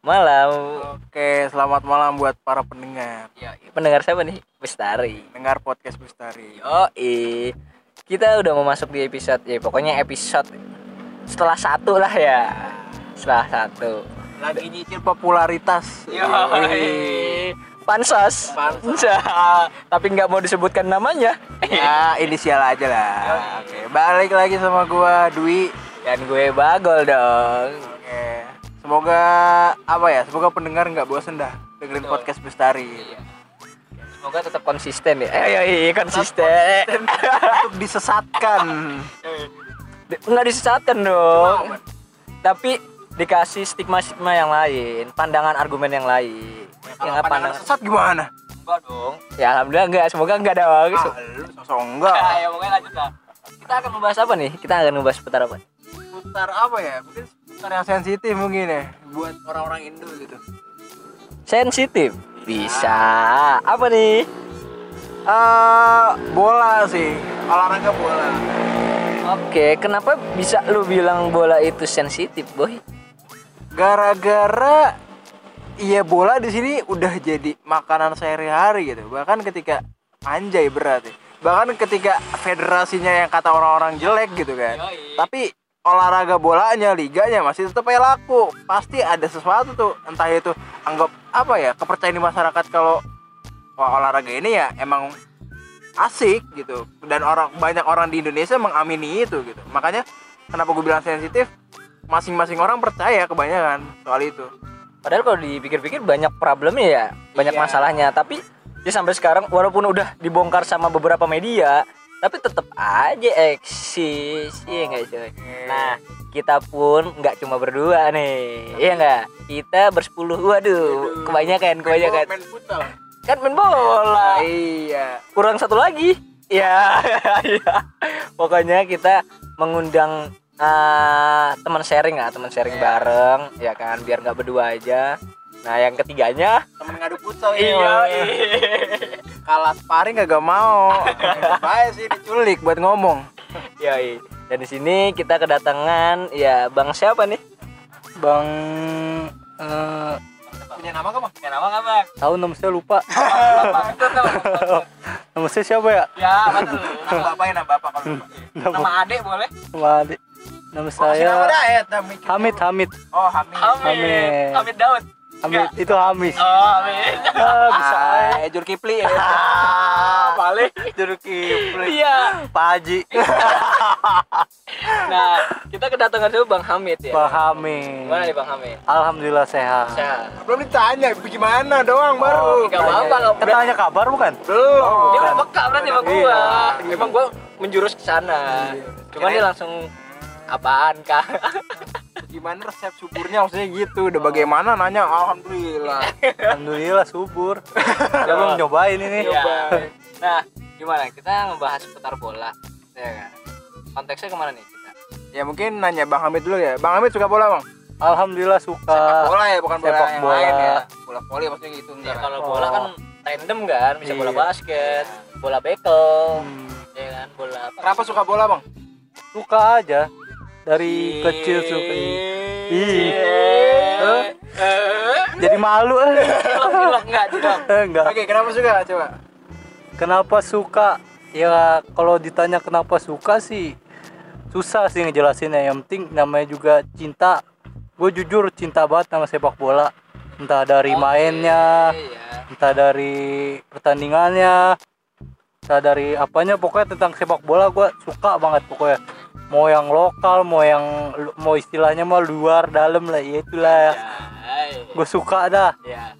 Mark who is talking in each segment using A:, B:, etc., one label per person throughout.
A: malam.
B: Oke, selamat malam buat para pendengar.
A: Ya, pendengar siapa nih? Bestari.
B: Dengar podcast Bustari.
A: Oh, kita udah mau masuk di episode ya pokoknya episode setelah satu lah ya. Setelah satu.
B: Lagi nyicil popularitas.
A: Yoi. Pansos.
B: Pansos.
A: Tapi nggak mau disebutkan namanya.
B: Ya, inisial aja lah. Oke, balik lagi sama gua Dwi.
A: Dan gue bagol dong.
B: Oke. Semoga apa ya? Semoga pendengar nggak bosen dah dengerin
A: Betul.
B: podcast Bestari.
A: Iya. Semoga tetap konsisten ya. Eh, iya, konsisten.
B: Untuk disesatkan.
A: Di- Nggak disesatkan dong. Tapi dikasih stigma-stigma yang lain, pandangan argumen yang lain.
B: Kalau
A: nggak
B: pandangan sesat gimana?
A: enggak dong. Ya alhamdulillah enggak, semoga enggak dong.
B: Ah, sosok enggak.
A: ya pokoknya lanjut lah. Kita akan membahas apa nih? Kita akan membahas seputar apa?
B: Putar apa ya? Mungkin putar yang sensitif mungkin ya buat orang-orang Indo gitu.
A: Sensitif. Bisa. Apa nih?
B: Eh, bola sih, olahraga bola.
A: Oke, kenapa bisa lu bilang bola itu sensitif, boy?
B: gara-gara iya bola di sini udah jadi makanan sehari-hari gitu bahkan ketika anjay berat ya. bahkan ketika federasinya yang kata orang-orang jelek gitu kan
A: Yoi.
B: tapi olahraga bolanya liganya masih tetap aja laku pasti ada sesuatu tuh entah itu anggap apa ya kepercayaan di masyarakat kalau wah olahraga ini ya emang asik gitu dan orang banyak orang di Indonesia mengamini itu gitu makanya kenapa gue bilang sensitif masing-masing orang percaya kebanyakan soal itu
A: Padahal kalau dipikir-pikir banyak problemnya ya, banyak
B: Iya.
A: masalahnya. Tapi ya sampai sekarang walaupun udah dibongkar sama beberapa media, tapi tetap aja eksis, iya nggak cuy? Nah, kita pun nggak cuma berdua nih, iya nggak? Kita bersepuluh, waduh, kebanyakan, kebanyakan.
B: main futsal
A: Kan main bola,
B: iya
A: kurang satu lagi. Ya, iya. Pokoknya kita mengundang ah, teman sharing lah, teman sharing
B: Iya.
A: bareng, ya kan, biar nggak berdua aja. Nah, yang ketiganya
B: temen ngadu futsal
A: Iya.
B: kalah sparring gak mau baik sih diculik buat ngomong
A: Yoi. Dan di sini kita kedatangan ya Bang siapa nih?
C: Bang eh
B: punya nama gak bang?
A: Ya nama nggak Bang?
C: tahu nama saya lupa. nama saya siapa ya?
A: Ya, betul.
B: nama bapaknya nama bapak kalau.
C: Nama,
A: Nama adek boleh?
C: nama adik. Nama
B: Oh,
C: saya
B: nama ya Hamid
C: Hamid Hamid.
B: oh Hamid
C: Hamid.
A: Hamid Daud.
C: Hamid itu Hamis.
A: Oh, Hamid.
C: Ah, bisa.
B: ah Ejur Kipli ya
A: Paling.
C: Juru Kipli.
A: Iya.
C: Pak Haji.
A: Nah, kita kedatangan dulu Bang Hamid ya.
C: Bang Hamid.
A: Gimana nih Bang Hamid?
C: Alhamdulillah sehat.
A: Sehat.
B: belum ditanya gimana doang baru
A: Gak apa-apa, nggak
C: Kita tanya kabar bukan?
B: belum
A: Dia
C: bukan.
A: udah peka berarti sama gua.
C: Iya.
A: Emang gua menjurus ke sana. Cuman dia langsung apaan kah?
B: Gimana resep suburnya maksudnya gitu udah bagaimana nanya alhamdulillah
C: Alhamdulillah subur. Kita belum nyobain ini.
A: Iya. Nah, gimana? Kita ngebahas seputar bola, ya kan? Konteksnya ke mana nih kita?
B: ya mungkin nanya bang Hamid dulu ya bang Hamid suka bola bang
C: Alhamdulillah
B: sepak
C: suka.
B: bola ya bukan bola
C: sepak
B: yang
C: bola.
B: lain ya bola voli maksudnya gitu
A: Ya,
B: enggak
A: kalau
C: Oh.
A: bola kan random kan, bisa bola
C: Iya.
A: basket, bola bekel,
C: Hmm,
A: ya kan, bola apa?
B: kenapa suka bola bang
C: suka aja. Dari kecil suka. Ih. Jadi malu eh.
A: enggak.
C: Eh, Enggak.
B: oke kenapa suka coba
C: Kenapa suka? Ya kalau ditanya kenapa suka sih susah sih ngejelasinnya. Yang penting namanya juga cinta. Gue jujur cinta banget sama sepak bola. Entah dari mainnya,
A: Iya.
C: entah dari pertandingannya, entah dari apanya. Pokoknya tentang sepak bola gue suka banget pokoknya. Mau yang lokal, mau yang mau istilahnya mah luar dalam lah, ya itulah.
A: Ya,
C: Gue suka dah.
A: ya.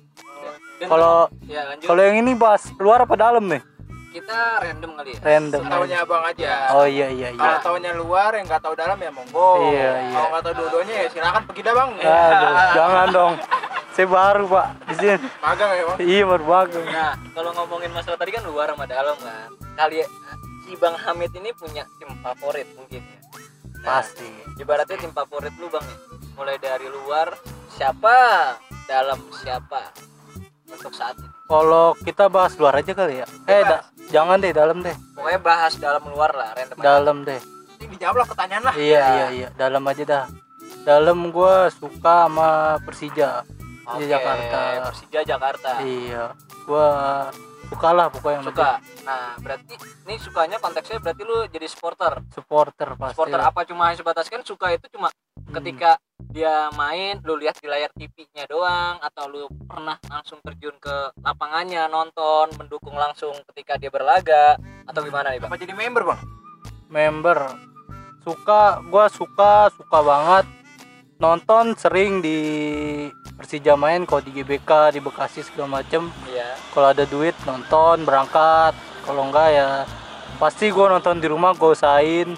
C: Kalau
A: ya
C: kalau yang ini bahas luar apa dalam nih?
A: kita random kali ya.
C: Random.
B: tahunya abang aja
C: Oh iya iya iya.
B: kalau tahunya luar yang nggak tahu dalam ya monggo
C: Iya, iya.
B: kalau nggak tahu dua-duanya ya silakan pergi dah bang
C: Aduh, jangan dong. Saya baru pak di sini.
B: magang ya bang
C: Iya baru bagus.
A: Nah, kalau ngomongin masalah tadi kan luar sama dalam kan. Kali si Bang Hamid ini punya tim favorit mungkin ya. Nah,
C: Pasti.
A: Ibaratnya tim favorit lu Bang ya. Mulai dari luar siapa, dalam siapa untuk saat ini.
C: Kalau kita bahas luar aja kali ya. Eh da- jangan deh dalam deh.
A: Pokoknya bahas dalam luar lah, random. aja.
C: Dalam deh.
B: ini dijawab lah pertanyaan lah
C: Iya iya iya. Dalam aja dah. Dalam gua suka sama Persija.
A: Oke,
C: Jakarta.
A: Persija Jakarta.
C: iya gua suka lah pokoknya yang
A: Suka. Nah, berarti ini sukanya konteksnya berarti lu jadi supporter.
C: penting. supporter pasti
A: Supporter apa cuma hanya sebatas kan suka itu cuma
C: Hmm.
A: ketika dia main lu lihat di layar TV-nya doang atau lu pernah langsung terjun ke lapangannya nonton mendukung langsung ketika dia berlaga atau gimana nih bang?
B: apa jadi member bang
C: member suka gua suka suka banget nonton sering di Persija main kalau di GBK di Bekasi segala macem
A: Iya.
C: kalau ada duit nonton berangkat kalau enggak ya pasti gua nonton di rumah gua usahain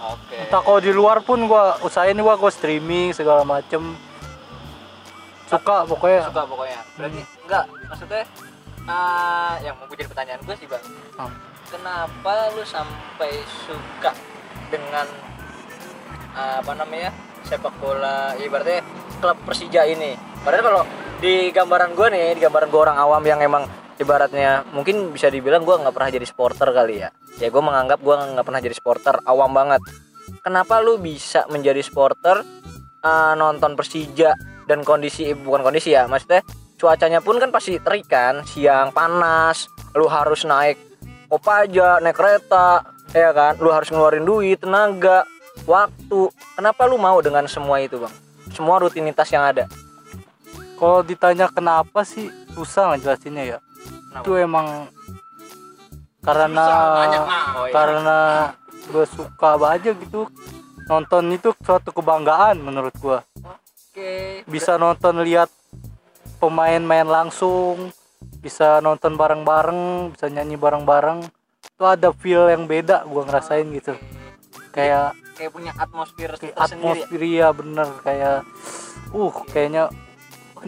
A: Oke.
C: entah kalau di luar pun gua usahain gua gua streaming segala macem suka pokoknya
A: suka pokoknya. Berarti enggak maksudnya ah yang mau jadi pertanyaan gue sih bang.
C: Hmm.
A: Kenapa lu sampai suka dengan ah, apa namanya sepak bola ibaratnya klub Persija ini? Padahal kalau di gambaran gue nih, di gambaran gue orang awam yang emang ibaratnya mungkin bisa dibilang gue nggak pernah jadi supporter kali ya. Ya gue menganggap gue nggak pernah jadi supporter, awam banget. Kenapa lu bisa menjadi supporter ah, nonton Persija dan kondisi eh, bukan kondisi ya, maksudnya cuacanya pun kan pasti terik kan, siang panas, lu harus naik kopaja, naik kereta, ya kan, lu harus ngeluarin duit, tenaga, waktu. Kenapa lu mau dengan semua itu bang? Semua rutinitas yang ada.
C: kalau ditanya kenapa sih susah ngejelasinnya ya
A: Kenapa?
C: itu emang karena
A: Oh, iya.
C: karena gue suka aja gitu nonton itu suatu kebanggaan menurut gua
A: Oke.
C: bisa nonton lihat pemain main langsung bisa nonton bareng-bareng bisa nyanyi bareng-bareng itu ada feel yang beda gua ngerasain gitu kayak
A: Kayak punya atmosfer
C: kayak
A: tersendiri.
C: atmosfer ya bener. Kayak uh kayaknya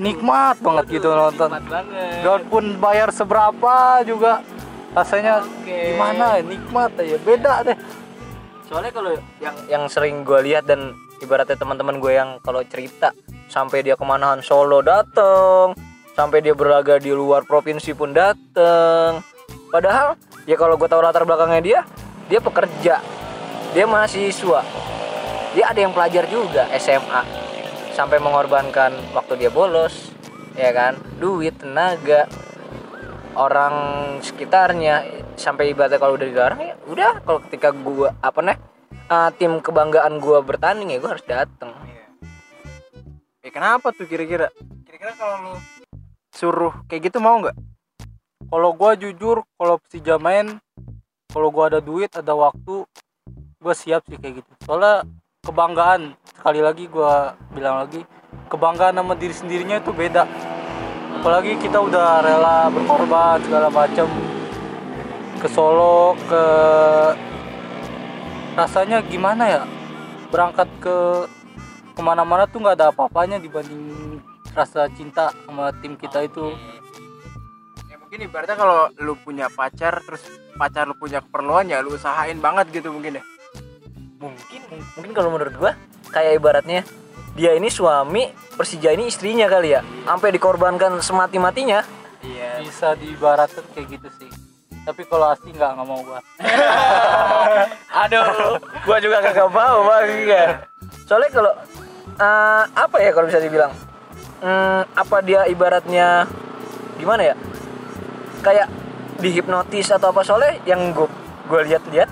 C: nikmat banget gitu nonton.
A: banget.
C: walaupun bayar seberapa juga. Rasanya
A: Oke.
C: gimana ya? Nikmat aja beda deh.
A: Soalnya kalau yang yang sering gue lihat dan ibaratnya teman-teman gue yang kalau cerita sampai dia kemanahan Solo dateng sampai dia berlaga di luar provinsi pun dateng. Padahal ya kalau gue tahu latar belakangnya dia dia pekerja dia mahasiswa dia ada yang pelajar juga SMA sampai mengorbankan waktu dia bolos ya kan duit tenaga orang sekitarnya sampai ibaratnya kalau udah dilarang ya udah kalau ketika gua apa nih eh, tim kebanggaan gua bertanding ya gua harus datang
B: Iya. Ya kenapa tuh kira-kira? Kira-kira kalau lu suruh kayak gitu mau nggak?
C: kalau gua jujur kalau Persija main kalau gua ada duit ada waktu gua siap sih kayak gitu. Soalnya kebanggaan sekali lagi gua bilang lagi kebanggaan sama diri sendirinya itu beda. Apalagi kita udah rela berkorban segala macam ke Solo ke rasanya gimana ya? Berangkat ke ke mana-mana tuh nggak ada apa-apanya dibanding rasa cinta sama tim kita itu
B: Mungkin ibaratnya kalau lu punya pacar terus pacar lu punya keperluan ya lu usahain banget gitu mungkin ya.
A: mungkin mungkin kalau menurut gua kayak ibaratnya dia ini suami Persija ini istrinya kali ya. Sampai dikorbankan semati matinya
B: Iya.
C: bisa diibaratkan kayak gitu sih. Tapi kalau asli nggak nggak mau gua.
A: Aduh. Gua juga kagak mau bang. Ya. soalnya kalau eh, apa ya kalau bisa dibilang? Hmm, apa dia ibaratnya gimana ya kayak dihipnotis atau apa. Soalnya yang gue gue lihat-lihat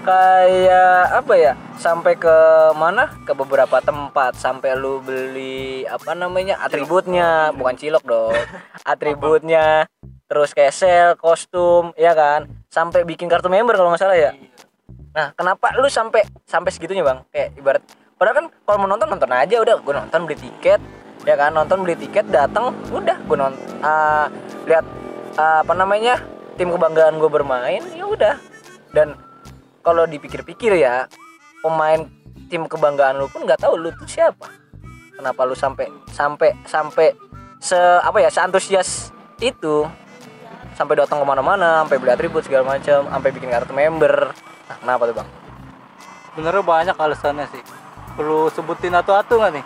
A: kayak apa ya sampai ke mana? Ke beberapa tempat. Sampai lu beli apa namanya atributnya. Bukan cilok dong. Atributnya. Terus kayak sel kostum ya kan? Sampai bikin kartu member kalau nggak salah ya. Nah kenapa lu sampai sampai segitunya bang? Kayak ibarat padahal kan kalau mau nonton nonton aja udah. Gue nonton beli tiket ya kan? Nonton beli tiket datang udah. Gue nonton lihat ah, apa namanya tim kebanggaan gue bermain ya udah. Dan kalau dipikir-pikir ya pemain tim kebanggaan lu pun nggak tahu lu tuh siapa. Kenapa lu sampai sampai sampai se apa ya seantusias itu. Sampai datang ke mana-mana sampai beli atribut segala macam sampai bikin kartu member. Nah, kenapa tuh bang?
C: Sebenarnya banyak alasannya sih. Perlu sebutin atu-atu nggak nih?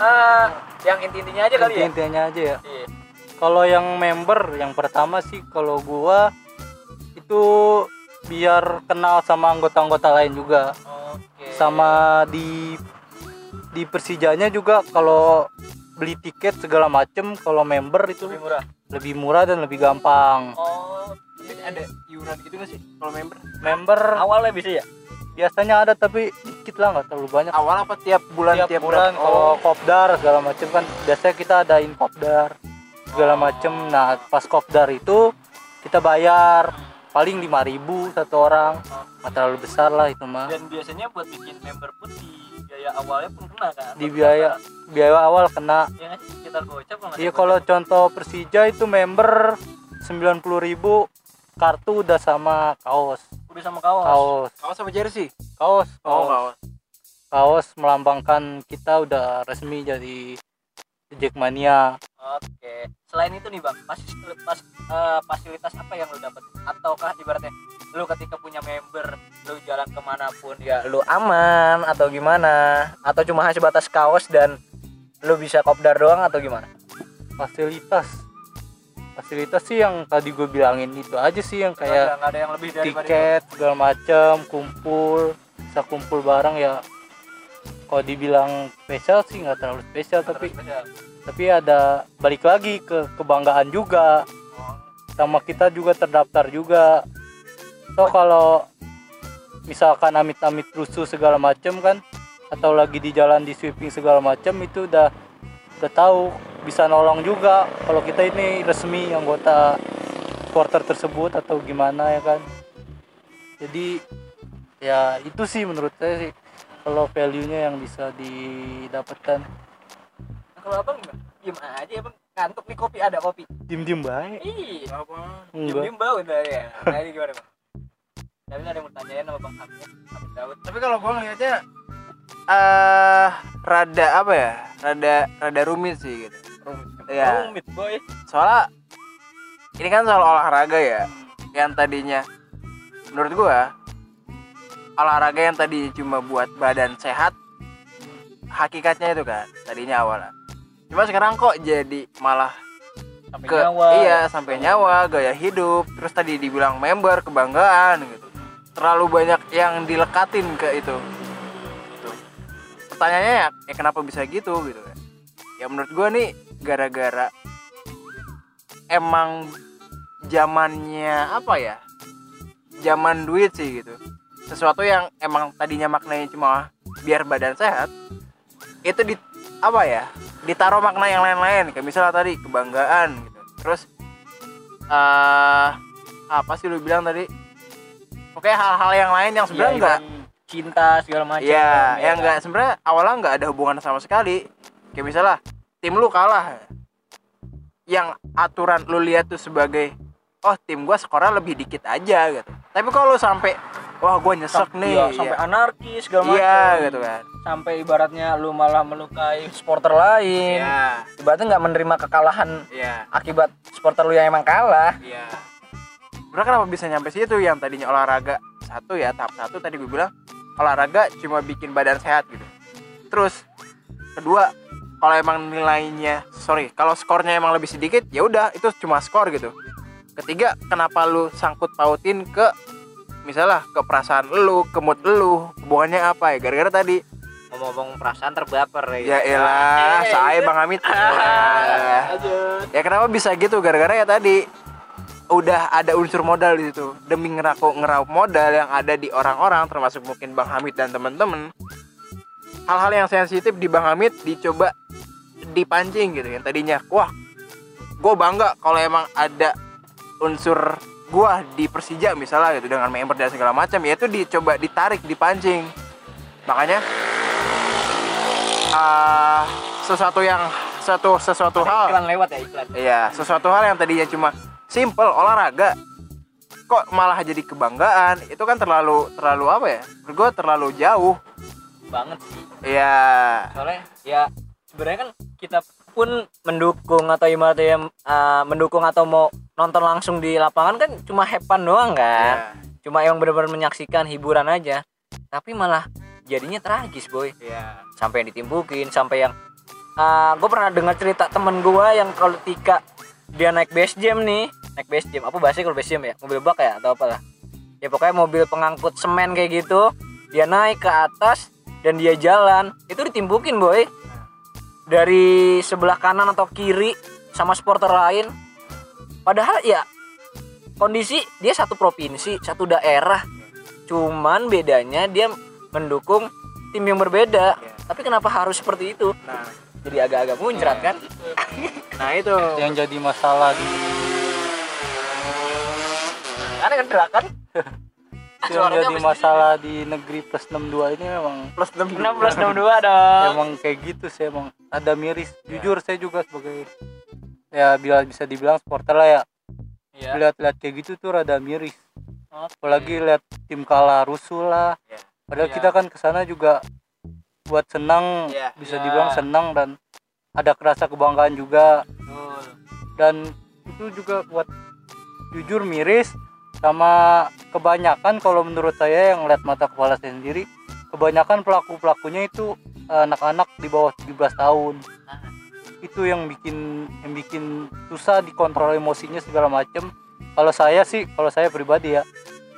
A: Ah, yang inti-intinya aja kali ya?
C: Intinya aja ya.
A: Iya.
C: Kalau yang member yang pertama sih kalau gua itu biar kenal sama anggota-anggota lain juga.
A: Oke.
C: sama di di Persijanya juga kalau beli tiket segala macem kalau member itu
A: lebih murah?
C: lebih murah dan lebih gampang.
A: Oh
B: Tapi ada iuran gitu nggak sih kalau member?
C: Member
A: awalnya bisa ya?
C: Biasanya ada tapi dikit lah nggak terlalu banyak.
B: Awal apa tiap bulan
C: tiap,
B: tiap,
C: bulan kalau
B: oh.
C: kopdar segala macem kan biasanya kita adain kopdar segala macem. Nah pas kopdar itu kita bayar paling 5000 satu orang. Nggak terlalu besar lah itu mah.
A: Dan biasanya buat bikin member pun di biaya awalnya pun kena kan?
C: Di biaya biaya awal kena.
A: Ya sekitar gocap kalau
C: iya contoh Persija itu member 90.000 kartu udah sama kaos.
A: Udah sama kaos?
C: Kaos.
B: Kaos sama jersey?
C: Kaos
B: oh
C: kaos.
B: kaos.
C: Kaos melambangkan kita udah resmi jadi Jackmania
A: Oke. Selain itu nih bang, pas, pas eh, fasilitas apa yang lu dapat? Ataukah ibaratnya lu ketika punya member, lu jalan ke mana pun ya lu aman atau gimana? Atau cuma hanya sebatas kaos dan lu bisa kopdar doang atau gimana?
C: fasilitas fasilitas sih yang tadi gue bilangin itu aja sih yang
A: ada,
C: kayak
A: ada yang lebih
C: tiket segala macam kumpul bisa kumpul bareng ya kalau dibilang spesial sih nggak terlalu spesial tapi tapi ada balik lagi ke kebanggaan juga. Sama kita juga terdaftar juga. So kalau misalkan amit-amit rusuh segala macam kan atau lagi di jalan di sweeping segala macam itu udah udah tahu bisa nolong juga. Kalau kita ini resmi anggota supporter tersebut atau gimana ya kan. Jadi ya itu sih menurut saya sih kalau value nya yang bisa didapatkan
A: Kalau abang gimana? Diem aja abang ngantuk nih kopi ada kopi.
C: diem diem baik
A: Iya.
B: apa
A: Diem diem bau udah ya. Nah ini gimana bang? Tapi ada yang mau tanyain sama bang Hamid, Daud.
B: tapi kalau gua ngeliatnya eh rada apa ya rada rada rumit sih gitu
A: Rumit.
B: Iya.
A: Rumit boy.
B: soalnya ini kan soal olahraga ya yang tadinya menurut gua olahraga yang tadi cuma buat badan sehat hakikatnya itu kan tadinya awalnya cuma sekarang kok jadi malah
A: Sampai
B: ke
A: nyawa.
B: iya sampai nyawa gaya hidup terus tadi dibilang member kebanggaan gitu. Terlalu banyak yang dilekatin ke itu. Gitu. pertanyaannya ya, ya kenapa bisa gitu gitu kan. Ya menurut gua nih gara-gara emang zamannya apa ya? Zaman duit sih gitu sesuatu yang emang tadinya maknanya cuma biar badan sehat itu di apa ya ditaruh makna yang lain-lain kayak misalnya tadi kebanggaan gitu terus eh apa sih lu bilang tadi oke hal-hal yang lain yang sebenarnya
A: Iya,
B: enggak
A: Ivan cinta segala macam.
B: Iya,
A: kan,
B: yang enggak sebenarnya awalnya enggak ada hubungan sama sekali. Kayak misalnya tim lu kalah. Yang aturan lu lihat tuh sebagai oh tim gua skornya lebih dikit aja gitu. Tapi kalau lu sampai wah gua nyesek
A: Sam-
B: nih.
A: iya, sampai anarkis segala macam.
B: Iya gitu kan.
A: Sampai ibaratnya lu malah melukai supporter lain.
B: Iya.
A: Ibaratnya nggak menerima kekalahan
B: Iya.
A: akibat supporter lu yang emang kalah.
B: Iya. Sebenarnya kenapa bisa nyampe situ yang tadinya olahraga satu ya tahap satu tadi gue bilang olahraga cuma bikin badan sehat gitu. Terus kedua kalau emang nilainya sorry kalau skornya emang lebih sedikit ya udah itu cuma skor gitu. Ketiga kenapa lu sangkut pautin ke misalnya ke perasaan lu, ke mood lu, hubungannya apa ya? Gara-gara tadi.
A: Ngomong-ngomong perasaan terbaper
B: ya. Elah,
A: Eh,
B: saya Bang Amit. Ya kenapa bisa gitu? Gara-gara ya tadi udah ada unsur modal di situ. Demi ngeraup ngeraup modal yang ada di orang-orang termasuk mungkin Bang Hamid dan teman-teman. Hal-hal yang sensitif di Bang Hamid dicoba dipancing gitu yang tadinya. Wah gue bangga kalau emang ada unsur gua di Persija misalnya gitu dengan member dan segala macam ya itu dicoba ditarik dipancing makanya ah, sesuatu yang satu sesuatu hal
A: Iklan lewat ya iklan.
B: Iya, sesuatu hal yang tadinya cuma simple olahraga kok malah jadi kebanggaan itu kan terlalu terlalu apa ya? Gua terlalu jauh.
A: Banget sih.
B: Iya.
A: Soalnya ya sebenarnya kan kita pun mendukung atau ibaratnya yang uh, mendukung atau mau nonton langsung di lapangan kan cuma hepan doang kan.
B: Iya.
A: Cuma yang benar-benar menyaksikan hiburan aja. Tapi malah jadinya tragis, boy.
B: Iya.
A: sampai yang ditimbukin sampai yang gue pernah dengar cerita temen gue yang kalau ketika dia naik base jam nih naik base jam apa bahasanya kalau base jam ya mobil bak ya atau apalah ya pokoknya mobil pengangkut semen kayak gitu dia naik ke atas dan dia jalan itu ditimbukin boy dari sebelah kanan atau kiri sama supporter lain. Padahal ya kondisi dia satu provinsi satu daerah. Cuman bedanya dia mendukung tim yang berbeda. Tapi kenapa harus seperti itu?
B: Nah.
A: Jadi agak-agak muncrat kan?
B: Nah itu.
C: Yang jadi masalah di
A: karena kan kan
C: yang
A: Suaranya
C: jadi masalah di negeri plus 62 ini memang
B: plus 6
A: enam plus enam dua dong
C: emang kayak gitu sih emang ada miris jujur saya juga sebagai ya bila bisa dibilang supporter lah ya
A: Iya.
C: lihat-lihat kayak gitu tuh rada miris apalagi lihat tim kalah rusuh lah
B: Iya.
C: padahal
A: Iya.
C: kita kan ke sana juga buat senang
B: Iya.
C: bisa
A: Iya.
C: dibilang senang dan ada kerasa kebanggaan juga
A: Betul.
C: dan itu juga buat jujur miris sama kebanyakan kalau menurut saya yang lihat mata kepala saya sendiri kebanyakan pelaku pelakunya itu eh, anak-anak di bawah 17 tahun itu yang bikin yang bikin susah dikontrol emosinya segala macem kalau saya sih kalau saya pribadi ya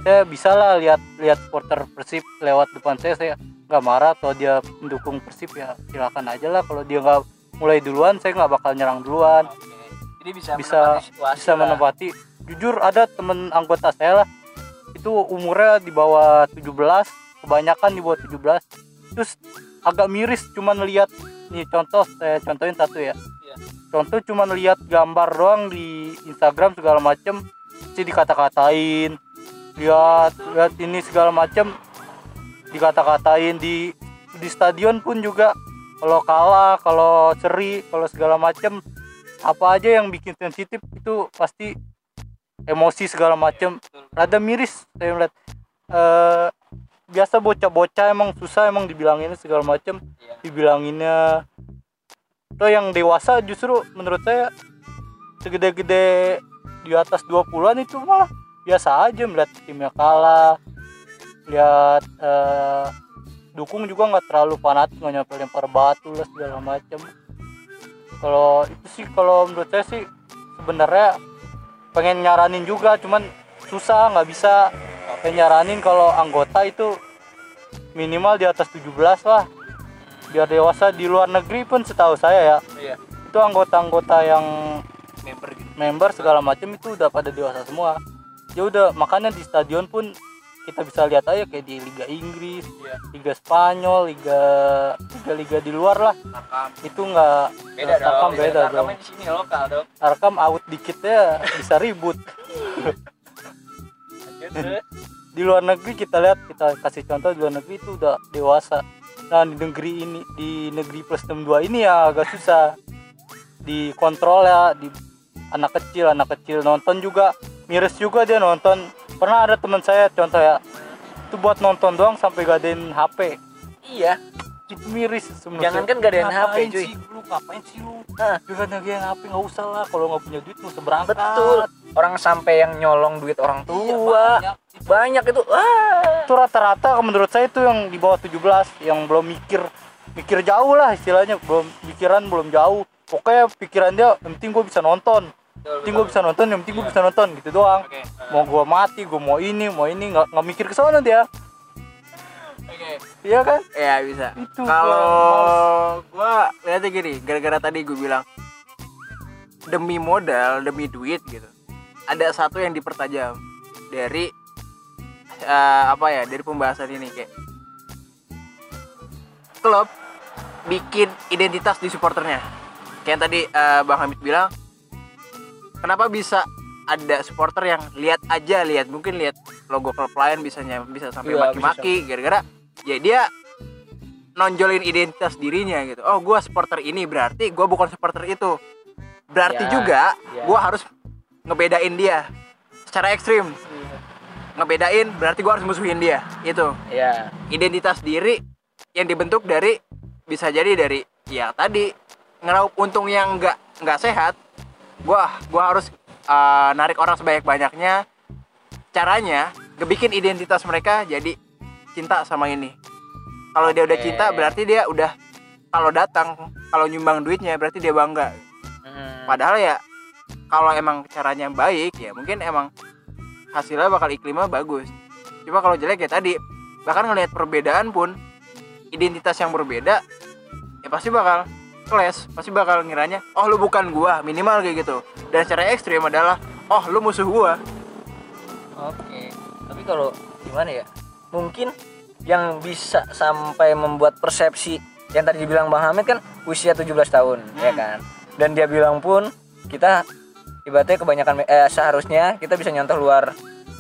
C: saya bisa lah lihat lihat supporter persib lewat depan saya saya nggak marah atau dia mendukung persib ya silakan aja lah kalau dia nggak mulai duluan saya nggak bakal nyerang duluan
A: Oke. Jadi bisa
C: bisa
A: menempati situasi
C: bisa
A: lah.
C: menempati jujur ada temen anggota saya lah. Itu umurnya di bawah 17 kebanyakan di bawah 17 terus agak miris cuman lihat nih contoh saya contohin satu ya.
A: Iya.
C: contoh cuman lihat gambar doang di Instagram segala macem sih dikata-katain lihat lihat ini segala macem dikata-katain di di stadion pun juga. Kalau kalah kalau seri kalau segala macem apa aja yang bikin sensitif itu pasti emosi segala macem. Rada miris saya melihat Eh, biasa bocah-bocah emang susah emang dibilanginnya segala macem.
A: Iya.
C: dibilanginnya. Tuh yang dewasa justru menurut saya segede-gede di atas 20-an itu malah biasa aja melihat timnya kalah. Lihat eh, dukung juga nggak terlalu fanatik nggak nyampe lempar batu lah segala macam kalau itu sih kalau menurut saya sih sebenarnya pengen nyaranin juga cuman susah nggak bisa pengen nyaranin kalau anggota itu minimal di atas 17 lah biar dewasa di luar negeri pun setahu saya ya
A: Iya.
C: itu anggota-anggota yang
A: Member gitu.
C: member segala macam itu udah pada dewasa semua ya udah makanya di stadion pun kita bisa lihat aja kayak di Liga Inggris
A: Iya.
C: Liga Spanyol Liga Liga-Liga di luar lah
A: Tarkam.
C: itu nggak
A: Beda
C: Tarkam
A: dong.
C: beda dong
A: Tarkamnya di sini lokal dong.
C: Tarkam out dikit ya bisa ribut di luar negeri kita lihat kita kasih contoh di luar negeri itu udah dewasa nah di negeri ini di negeri plus 62 ini ya agak susah dikontrol ya di anak kecil anak kecil nonton juga miris juga dia nonton pernah ada teman saya contoh ya itu buat nonton doang sampai gadein HP
A: Iya.
C: miris sebenarnya
A: Jangankan gadein HP,
C: Ngapain
A: cuy.
C: sih lu ngapain sih lu
A: Hah.
C: jangan gadein HP nggak usah lah kalau nggak punya duit nggak usah berangkat
A: Betul. Orang sampai yang nyolong duit orang tua.
C: Iya, banyak.
A: banyak itu. Wah.
C: itu rata-rata menurut saya itu yang di bawah 17 yang belum mikir mikir jauh lah istilahnya belum pikiran belum jauh pokoknya pikiran dia yang penting gue bisa nonton yang penting gue bisa nonton yang penting gue bisa nonton gitu doang. Mau gue mati gue mau ini mau ini nggak nggak mikir ke sana dia
A: Oke.
C: iya kan?
B: Ya bisa. Kalau gua lihatnya gini gara-gara tadi gue bilang demi modal demi duit gitu. Ada satu yang dipertajam dari eh, apa ya dari pembahasan ini kayak klub bikin identitas di supporternya. Kayak yang tadi eh, bang Hamid bilang kenapa bisa ada supporter yang lihat aja lihat mungkin lihat logo klub lain bisa bisa sampai
A: Iya,
B: maki-maki gara-gara ya dia nonjolin identitas dirinya gitu. Oh gua supporter ini berarti gua bukan supporter itu. Berarti
A: Ya,
B: juga
A: ya.
B: gua harus ngebedain dia secara ekstrim. Ngebedain berarti gua harus musuhin dia itu
A: Ya.
B: identitas diri yang dibentuk dari bisa jadi dari ya tadi ngeraup untung yang nggak nggak sehat gua gua harus uh, narik orang sebanyak banyaknya caranya ngebikin identitas mereka jadi cinta sama ini. Kalau dia udah cinta berarti dia udah kalau datang kalau nyumbang duitnya berarti dia bangga.
A: Hmm.
B: padahal ya kalau emang caranya baik ya mungkin emang hasilnya bakal iklimnya bagus. Cuma kalau jelek ya tadi bahkan ngelihat perbedaan pun identitas yang berbeda ya pasti bakal kelas pasti bakal ngiranya oh lu bukan gua minimal kayak gitu dan secara ekstrim adalah oh lu musuh gua
A: Oke. Tapi kalau gimana ya? Mungkin yang bisa sampai membuat persepsi yang tadi dibilang Bang Hamid kan usia 17 tahun, ya kan? Dan dia bilang pun kita ibaratnya kebanyakan eh, seharusnya kita bisa nyontoh luar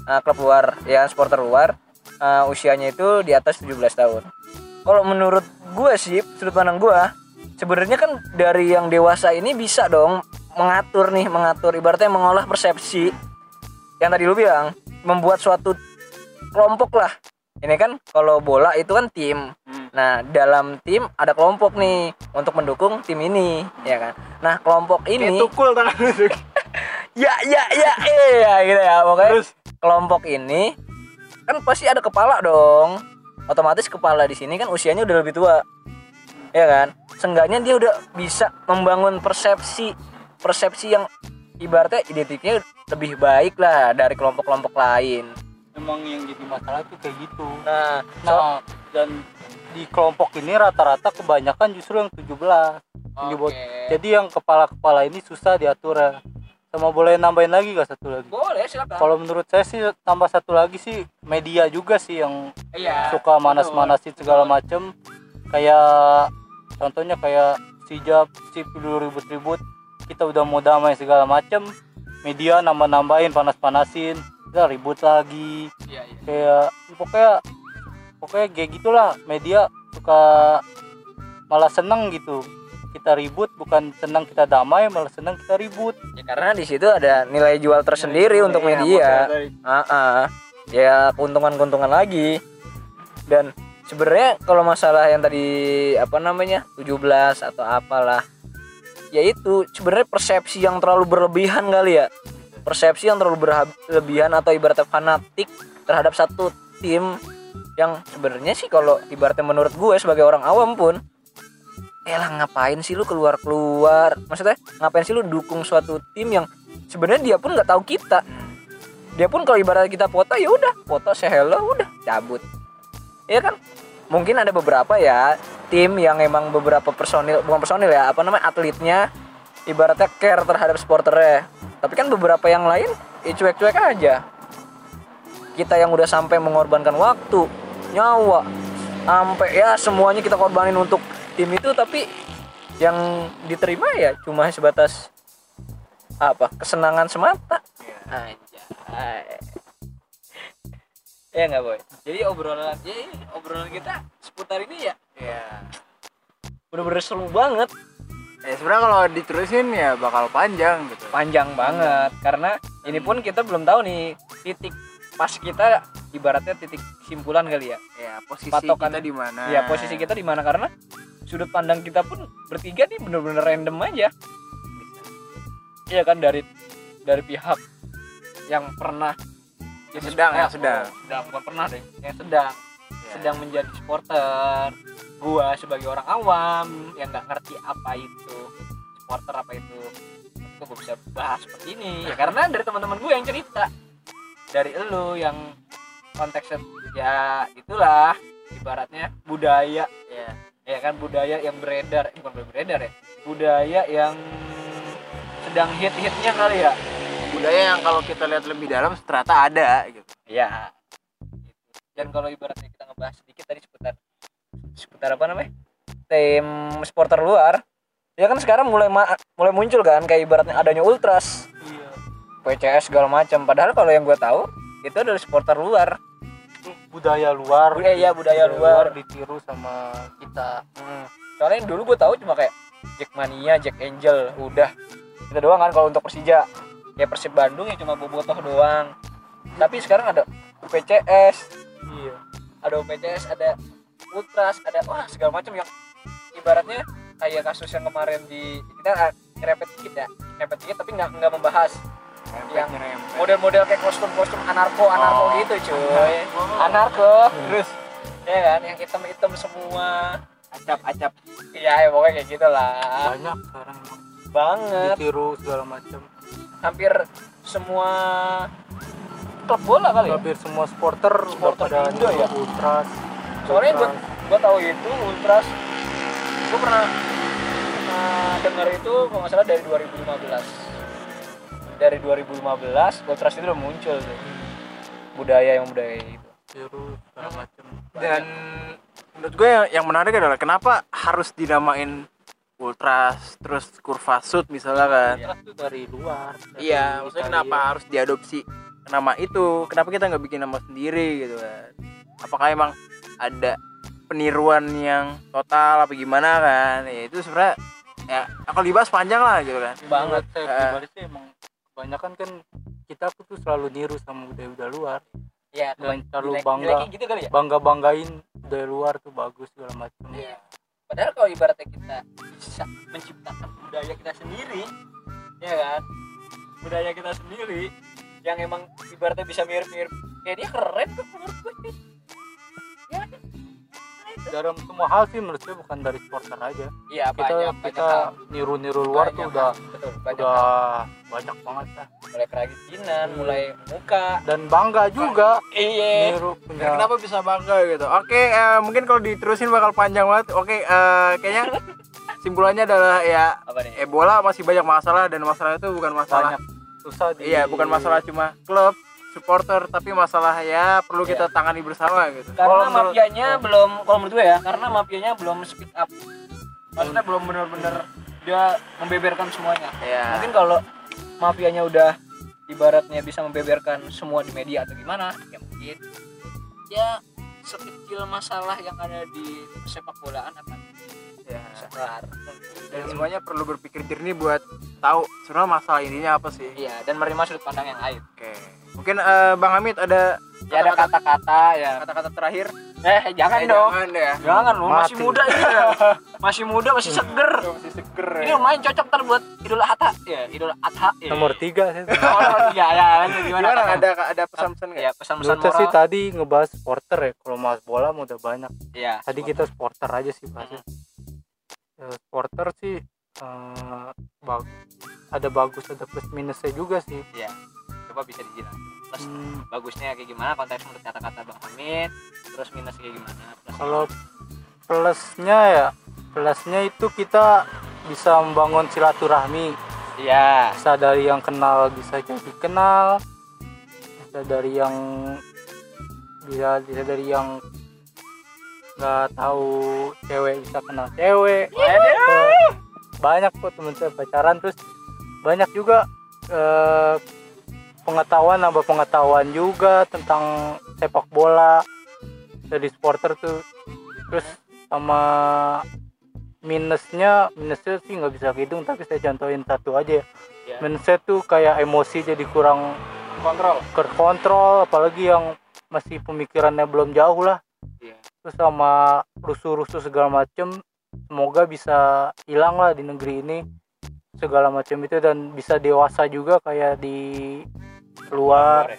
A: eh, klub luar ya supporter luar eh, usianya itu di atas 17 tahun. Kalau menurut gue sih sudut pandang gue sebenarnya kan dari yang dewasa ini bisa dong mengatur nih mengatur. Ibaratnya mengolah persepsi yang tadi lu bilang membuat suatu kelompok lah. Ini kan kalau bola itu kan tim. Nah dalam tim ada kelompok nih untuk mendukung tim ini ya kan? Nah kelompok
B: kayak
A: ini
B: tukul tangan lu
A: ya ya ya iya gitu ya pokoknya
B: Terus?
A: kelompok ini kan pasti ada kepala dong. Otomatis kepala di sini kan usianya udah lebih tua ya kan seenggaknya dia udah bisa membangun persepsi persepsi yang ibaratnya identiknya lebih baik lah dari kelompok-kelompok lain
C: Emang yang jadi masalah tuh kayak gitu.
A: nah so-
C: Nah, dan di kelompok ini rata-rata kebanyakan justru yang 17. Yang dibuat-
A: Oke.
C: Jadi yang kepala-kepala ini susah diatur ya. Sama boleh nambahin lagi gak satu lagi?
A: boleh silakan
C: Kalau menurut saya sih tambah satu lagi sih media juga sih yang
A: iya
C: suka manas-manasin segala macem kayak contohnya kayak sijab sip dulu ribut-ribut kita udah mau damai segala macem media nambah-nambahin panas-panasin kita ribut lagi.
A: Iya iya.
C: Kayak pokoknya pokoknya kayak gitulah media suka malah seneng gitu. Kita ribut bukan senang kita damai malah senang kita ribut.
A: Ya karena di situ ada nilai jual tersendiri untuk
B: Iya,
A: media. Ah, ah. ya keuntungan-keuntungan lagi. Dan sebenarnya kalau masalah yang tadi apa namanya 17 atau apalah ya itu sebenarnya persepsi yang terlalu berlebihan kali ya. Persepsi yang terlalu berlebihan atau ibaratnya fanatik terhadap satu tim yang sebenarnya sih kalau ibaratnya menurut gue sebagai orang awam pun eh lah ngapain sih lu keluar keluar maksudnya ngapain sih lu dukung suatu tim yang sebenarnya dia pun nggak tahu kita? Dia pun kalau ibarat kita foto ya udah foto say hello udah cabut ya kan? Mungkin ada beberapa ya tim yang emang beberapa personil bukan personil ya apa namanya atletnya ibaratnya care terhadap supporternya tapi kan beberapa yang lain ya cuek-cuek aja. Kita yang udah sampai mengorbankan waktu nyawa sampai ya semuanya kita korbanin untuk tim itu tapi yang diterima ya cuma sebatas apa? Kesenangan semata. Anjay. Ya nggak boy. Jadi obrolan ya obrolan kita seputar ini ya
B: ya
A: bener-bener seru banget,
B: ya sebenarnya kalau diterusin ya bakal panjang gitu
A: panjang banget. Karena ini pun kita belum tahu nih titik pas kita ibaratnya titik simpulan kali ya.
B: ya posisi
A: Patokan-
B: kita di mana
A: Ya posisi kita di mana karena sudut pandang kita pun bertiga nih bener-bener random aja. Iya kan dari dari pihak yang pernah
B: Yang sedang, yang sedang.
A: sedang bukan pernah deh. Yang sedang.
B: Ya.
A: sedang menjadi supporter. Gua sebagai orang awam yang nggak ngerti apa itu supporter apa itu. Gua bisa bahas seperti ini. Ya karena dari teman-teman gue yang cerita. Dari elu yang konteksnya ya itulah. Ibaratnya budaya.
B: Ya
A: ya kan budaya yang beredar. Eh, bukan beredar ya. Budaya yang sedang hit-hitnya kali ya
B: budaya yang kalau kita lihat lebih dalam ternyata ada gitu
A: Ya. Dan kalau ibaratnya kita ngebahas sedikit tadi seputar seputar apa namanya? Tim supporter luar. Ya kan sekarang mulai ma- mulai muncul kan kayak ibaratnya adanya ultras,
C: iya
A: PCS segala macam. Padahal kalau yang gue tahu itu adalah supporter luar.
C: budaya luar
A: Budaya- iya, budaya luar.
C: ditiru sama kita
A: Hmm. Soalnya dulu gue tahu cuma kayak Jackmania, Jack Angel, udah. Itu doang kan kalau untuk Persija. Ya Persib Bandung ya cuma bobotoh doang. Tapi sekarang ada UPCS,
C: iya.
A: Ada UPCS, ada Ultras, ada wah segala macam yang ibaratnya kayak kasus yang kemarin di kita ah, nyerempet dikit ya, nyerempet dikit tapi nggak nggak membahas. Yang model-model kayak kostum-kostum anarko anarko
B: Oh.
A: gitu cuy, anarko,
B: terus?
A: Ya kan yang hitam-hitam semua,
B: acap acap.
A: Ya, ya pokoknya kayak gitulah,
C: banyak sekarang.
A: Banget,
C: ditiru segala macam
A: hampir semua klub bola kali ya.
C: hampir semua supporter udah
A: Supporter
C: pada
A: Indo ya?
C: ultras
A: Soalnya
C: Ultras.
A: gue tahu itu ultras, gue pernah dengar itu kalau nggak salah dari 2015 dari 2015 Ultras itu udah muncul tuh budaya yang budaya itu
C: Terus macam.
B: dan menurut gue yang, yang menarik adalah kenapa harus dinamain ultras terus kurva sud misalnya kan.
C: Ultras tuh dari luar. dari
B: iya maksudnya
C: Italia.
B: kenapa harus diadopsi nama itu? Kenapa kita nggak bikin nama sendiri gitu kan? Apakah emang ada peniruan yang total apa gimana kan? Ya itu sebenarnya ya kalau dibahas panjang lah gitu kan.
C: Banget saya
B: Eh.
C: pribadi sih emang kebanyakan kan kita tuh selalu niru sama budaya-budaya luar.
A: Ya
C: dan selalu bangga
A: gitu kali ya?
C: bangga banggain budaya luar tuh bagus segala macam.
A: Iya. Padahal kalau ibaratnya kita bisa menciptakan budaya kita sendiri, ya kan? Budaya kita sendiri yang emang ibaratnya bisa mirip-mirip kayak dia keren tuh menurut gue. Ya, kan? Itu.
C: dalam semua hal sih menurut saya bukan dari supporter aja
A: Iya,
C: kita
A: banyak,
C: kita niru-niru luar
A: Banyak
C: tuh udah
A: betul, banyak
C: udah
A: hal.
C: banyak banget lah
A: mulai kerajinan,
C: Hmm.
A: mulai muka.
C: dan bangga juga
A: Iya.
C: niru
B: Ya,
C: punya
B: kenapa bisa bangga gitu oke eh, mungkin kalau diterusin bakal panjang banget oke eh, kayaknya simpulannya adalah ya? Ebola masih banyak masalah dan masalah itu bukan masalah
C: banyak susah di
B: iya bukan masalah cuma klub supporter tapi masalah ya perlu kita tangani bersama gitu
A: Karena
C: Kalau menurut-
A: mafianya belum kalau menurut gue ya, karena mafianya belum speak up. Maksudnya belum benar-benar dia membeberkan semuanya.
B: ya
A: mungkin kalau mafianya udah ibaratnya bisa membeberkan semua di media atau gimana ya mungkin ya sekecil masalah yang ada di sepak bolaan akan
B: ya. dan semuanya perlu berpikir jernih buat tahu sebenarnya masalah ininya apa sih.
A: Iya dan menerima sudut pandang yang lain.
B: Oke. Mungkin eh, bang Hamid ada
A: ya ada kata-kata? ya.
B: Kata-kata terakhir?
A: Eh jangan
B: Eh,
A: dong.
B: jangan ya.
A: Jangan lu masih muda ini ya. Masih muda masih seger
B: masih seger.
A: ini
B: ya.
A: lumayan cocok ntar buat idul adha. Ya idul adha ya.
C: nomor tiga sih.
A: Oh nomor tiga ya gimana
B: gimana?
A: Kak?
B: ada ada pesan-pesan nggak?
A: Ya pesan-pesan
C: saya sih
A: moral.
C: tadi ngebahas supporter ya. Kalau bahas bola mah udah banyak.
A: Ya
C: tadi kita supporter aja sih bahasnya Ya, supporter sih eh, bag- ada bagus ada plus minusnya juga sih.
A: Ya coba bisa dijelaskan plus
C: Hmm,
A: bagusnya kayak gimana? Konteks menurut kata-kata Bang Hamid terus minus kayak gimana? Plus
C: kalau plusnya ya plusnya itu kita bisa membangun silaturahmi.
A: Iya.
C: Bisa dari yang kenal bisa jadi kenal. Bisa dari yang bisa bisa dari yang nggak tahu cewek bisa kenal cewek. Eh, banyak kok temen saya pacaran. Terus banyak juga eh, pengetahuan nambah pengetahuan juga tentang sepak bola. Dari supporter tuh. Terus sama minusnya minusnya sih nggak bisa hitung tapi saya contohin satu aja ya.
A: Ya.
C: minusnya tuh kayak emosi jadi kurang
A: kontrol.
C: terkontrol apalagi yang masih pemikirannya belum jauh lah.
A: Iya.
C: Terus sama rusuh-rusuh segala macem semoga bisa hilang lah di negeri ini segala macam itu dan bisa dewasa juga kayak di luar.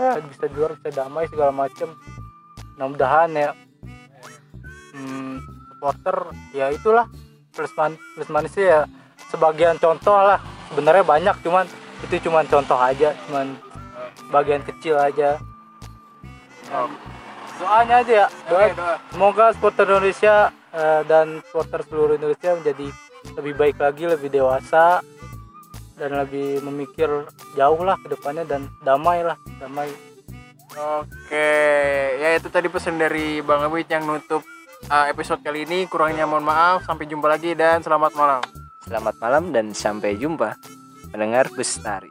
C: Ya, bisa di luar bisa damai segala macem. Mudah-mudahan ya. Hmm, supporter ya itulah. Plus man plus manisnya ya sebagian contoh lah. Sebenarnya banyak cuman itu cuman contoh aja cuman bagian kecil aja.
B: Oh.
C: Doanya aja ya doa,
B: doa.
C: semoga supporter Indonesia eh, dan supporter seluruh Indonesia menjadi lebih baik lagi lebih dewasa dan lebih memikir jauh lah ke depannya dan damai lah damai
B: Oke, ya itu tadi pesan dari Bang Hamid yang nutup uh, episode kali ini. Kurangnya mohon maaf. Sampai jumpa lagi dan selamat malam.
A: selamat malam dan sampai jumpa mendengar bestari